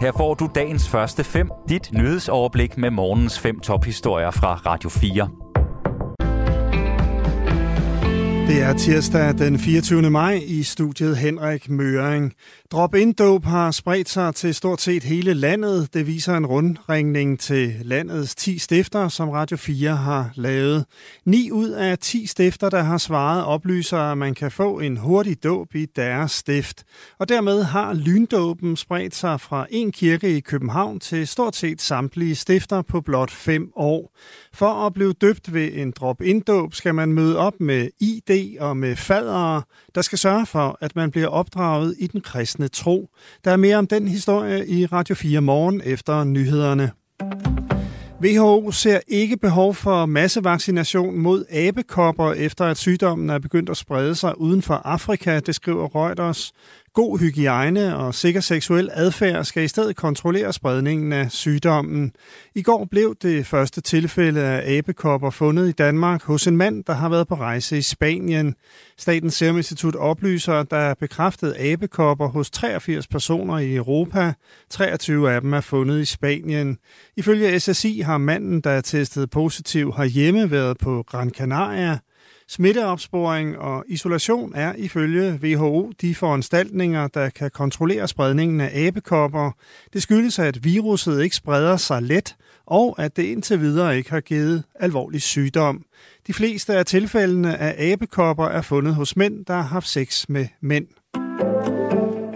Her får du dagens første fem, dit nyhedsoverblik med morgens fem tophistorier fra Radio 4. Det er tirsdag den 24. maj i studiet Henrik Møring. drop in dope har spredt sig til stort set hele landet. Det viser en rundringning til landets 10 stifter, som Radio 4 har lavet. 9 ud af 10 stifter, der har svaret, oplyser, at man kan få en hurtig dåb i deres stift. Og dermed har lyndåben spredt sig fra en kirke i København til stort set samtlige stifter på blot 5 år. For at blive døbt ved en drop-in-dåb skal man møde op med ID og med øh, fadere, der skal sørge for, at man bliver opdraget i den kristne tro. Der er mere om den historie i Radio 4 morgen efter nyhederne. WHO ser ikke behov for massevaccination mod abekopper, efter at sygdommen er begyndt at sprede sig uden for Afrika, det skriver Reuters. God hygiejne og sikker seksuel adfærd skal i stedet kontrollere spredningen af sygdommen. I går blev det første tilfælde af abekopper fundet i Danmark hos en mand, der har været på rejse i Spanien. Statens Serum Institut oplyser, at der er bekræftet abekopper hos 83 personer i Europa. 23 af dem er fundet i Spanien. Ifølge SSI har manden, der er testet positiv herhjemme, været på Gran Canaria. Smitteopsporing og isolation er ifølge WHO de foranstaltninger, der kan kontrollere spredningen af abekopper. Det skyldes, at viruset ikke spreder sig let, og at det indtil videre ikke har givet alvorlig sygdom. De fleste af tilfældene af abekopper er fundet hos mænd, der har haft sex med mænd.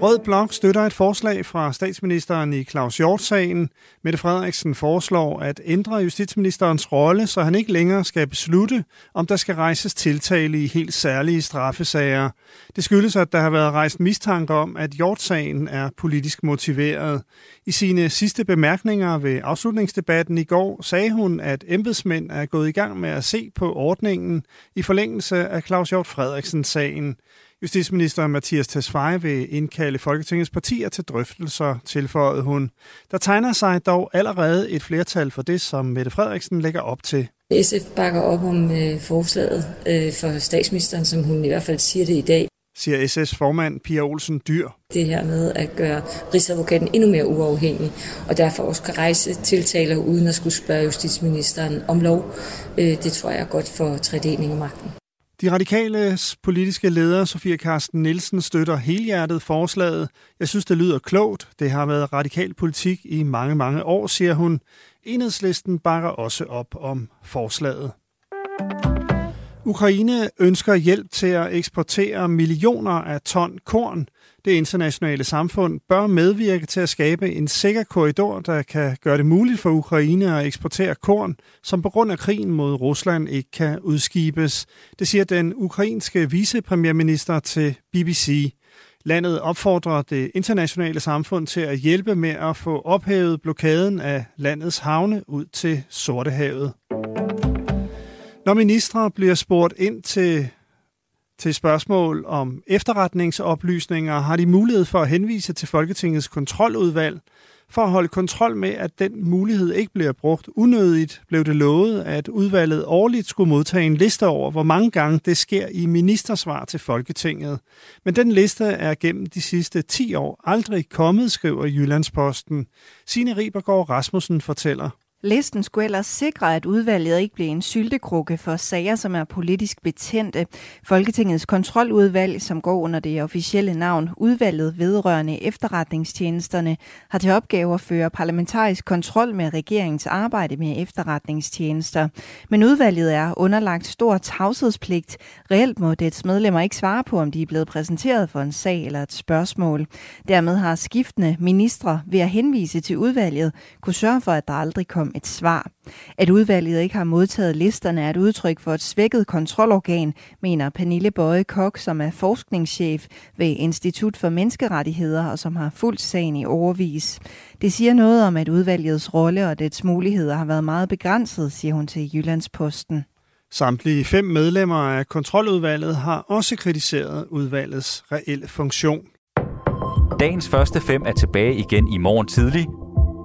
Rød Blok støtter et forslag fra statsministeren i Claus Hjort-sagen. Mette Frederiksen foreslår at ændre justitsministerens rolle, så han ikke længere skal beslutte, om der skal rejses tiltale i helt særlige straffesager. Det skyldes, at der har været rejst mistanke om, at Hjort-sagen er politisk motiveret. I sine sidste bemærkninger ved afslutningsdebatten i går sagde hun, at embedsmænd er gået i gang med at se på ordningen i forlængelse af Claus Hjort Frederiksen-sagen. Justitsminister Mathias Tesfaye vil indkalde Folketingets partier til drøftelser, tilføjede hun. Der tegner sig dog allerede et flertal for det, som Mette Frederiksen lægger op til. SF bakker op om øh, forslaget øh, for statsministeren, som hun i hvert fald siger det i dag siger SS formand Pia Olsen Dyr. Det her med at gøre Rigsadvokaten endnu mere uafhængig, og derfor også kan rejse tiltaler uden at skulle spørge justitsministeren om lov, øh, det tror jeg er godt for tredeling af magten. De radikale politiske leder, Sofie Karsten Nielsen, støtter helhjertet forslaget. Jeg synes, det lyder klogt. Det har været radikal politik i mange, mange år, siger hun. Enhedslisten bakker også op om forslaget. Ukraine ønsker hjælp til at eksportere millioner af ton korn. Det internationale samfund bør medvirke til at skabe en sikker korridor, der kan gøre det muligt for Ukraine at eksportere korn, som på grund af krigen mod Rusland ikke kan udskibes. Det siger den ukrainske vicepremierminister til BBC. Landet opfordrer det internationale samfund til at hjælpe med at få ophævet blokaden af landets havne ud til Sortehavet. Når ministre bliver spurgt ind til, til spørgsmål om efterretningsoplysninger, har de mulighed for at henvise til Folketingets kontroludvalg. For at holde kontrol med, at den mulighed ikke bliver brugt unødigt, blev det lovet, at udvalget årligt skulle modtage en liste over, hvor mange gange det sker i ministersvar til Folketinget. Men den liste er gennem de sidste 10 år aldrig kommet, skriver Jyllandsposten. Signe Ribergaard Rasmussen fortæller. Listen skulle ellers sikre, at udvalget ikke bliver en syltekrukke for sager, som er politisk betændte. Folketingets kontroludvalg, som går under det officielle navn Udvalget vedrørende efterretningstjenesterne, har til opgave at føre parlamentarisk kontrol med regeringens arbejde med efterretningstjenester. Men udvalget er underlagt stor tavshedspligt. Reelt må dets medlemmer ikke svare på, om de er blevet præsenteret for en sag eller et spørgsmål. Dermed har skiftende ministre ved at henvise til udvalget kunne sørge for, at der aldrig kom et svar. At udvalget ikke har modtaget listerne er et udtryk for et svækket kontrolorgan, mener Pernille Bøje Kok, som er forskningschef ved Institut for Menneskerettigheder og som har fulgt sagen i overvis. Det siger noget om, at udvalgets rolle og dets muligheder har været meget begrænset, siger hun til Jyllandsposten. Samtlige fem medlemmer af kontroludvalget har også kritiseret udvalgets reelle funktion. Dagens første fem er tilbage igen i morgen tidlig.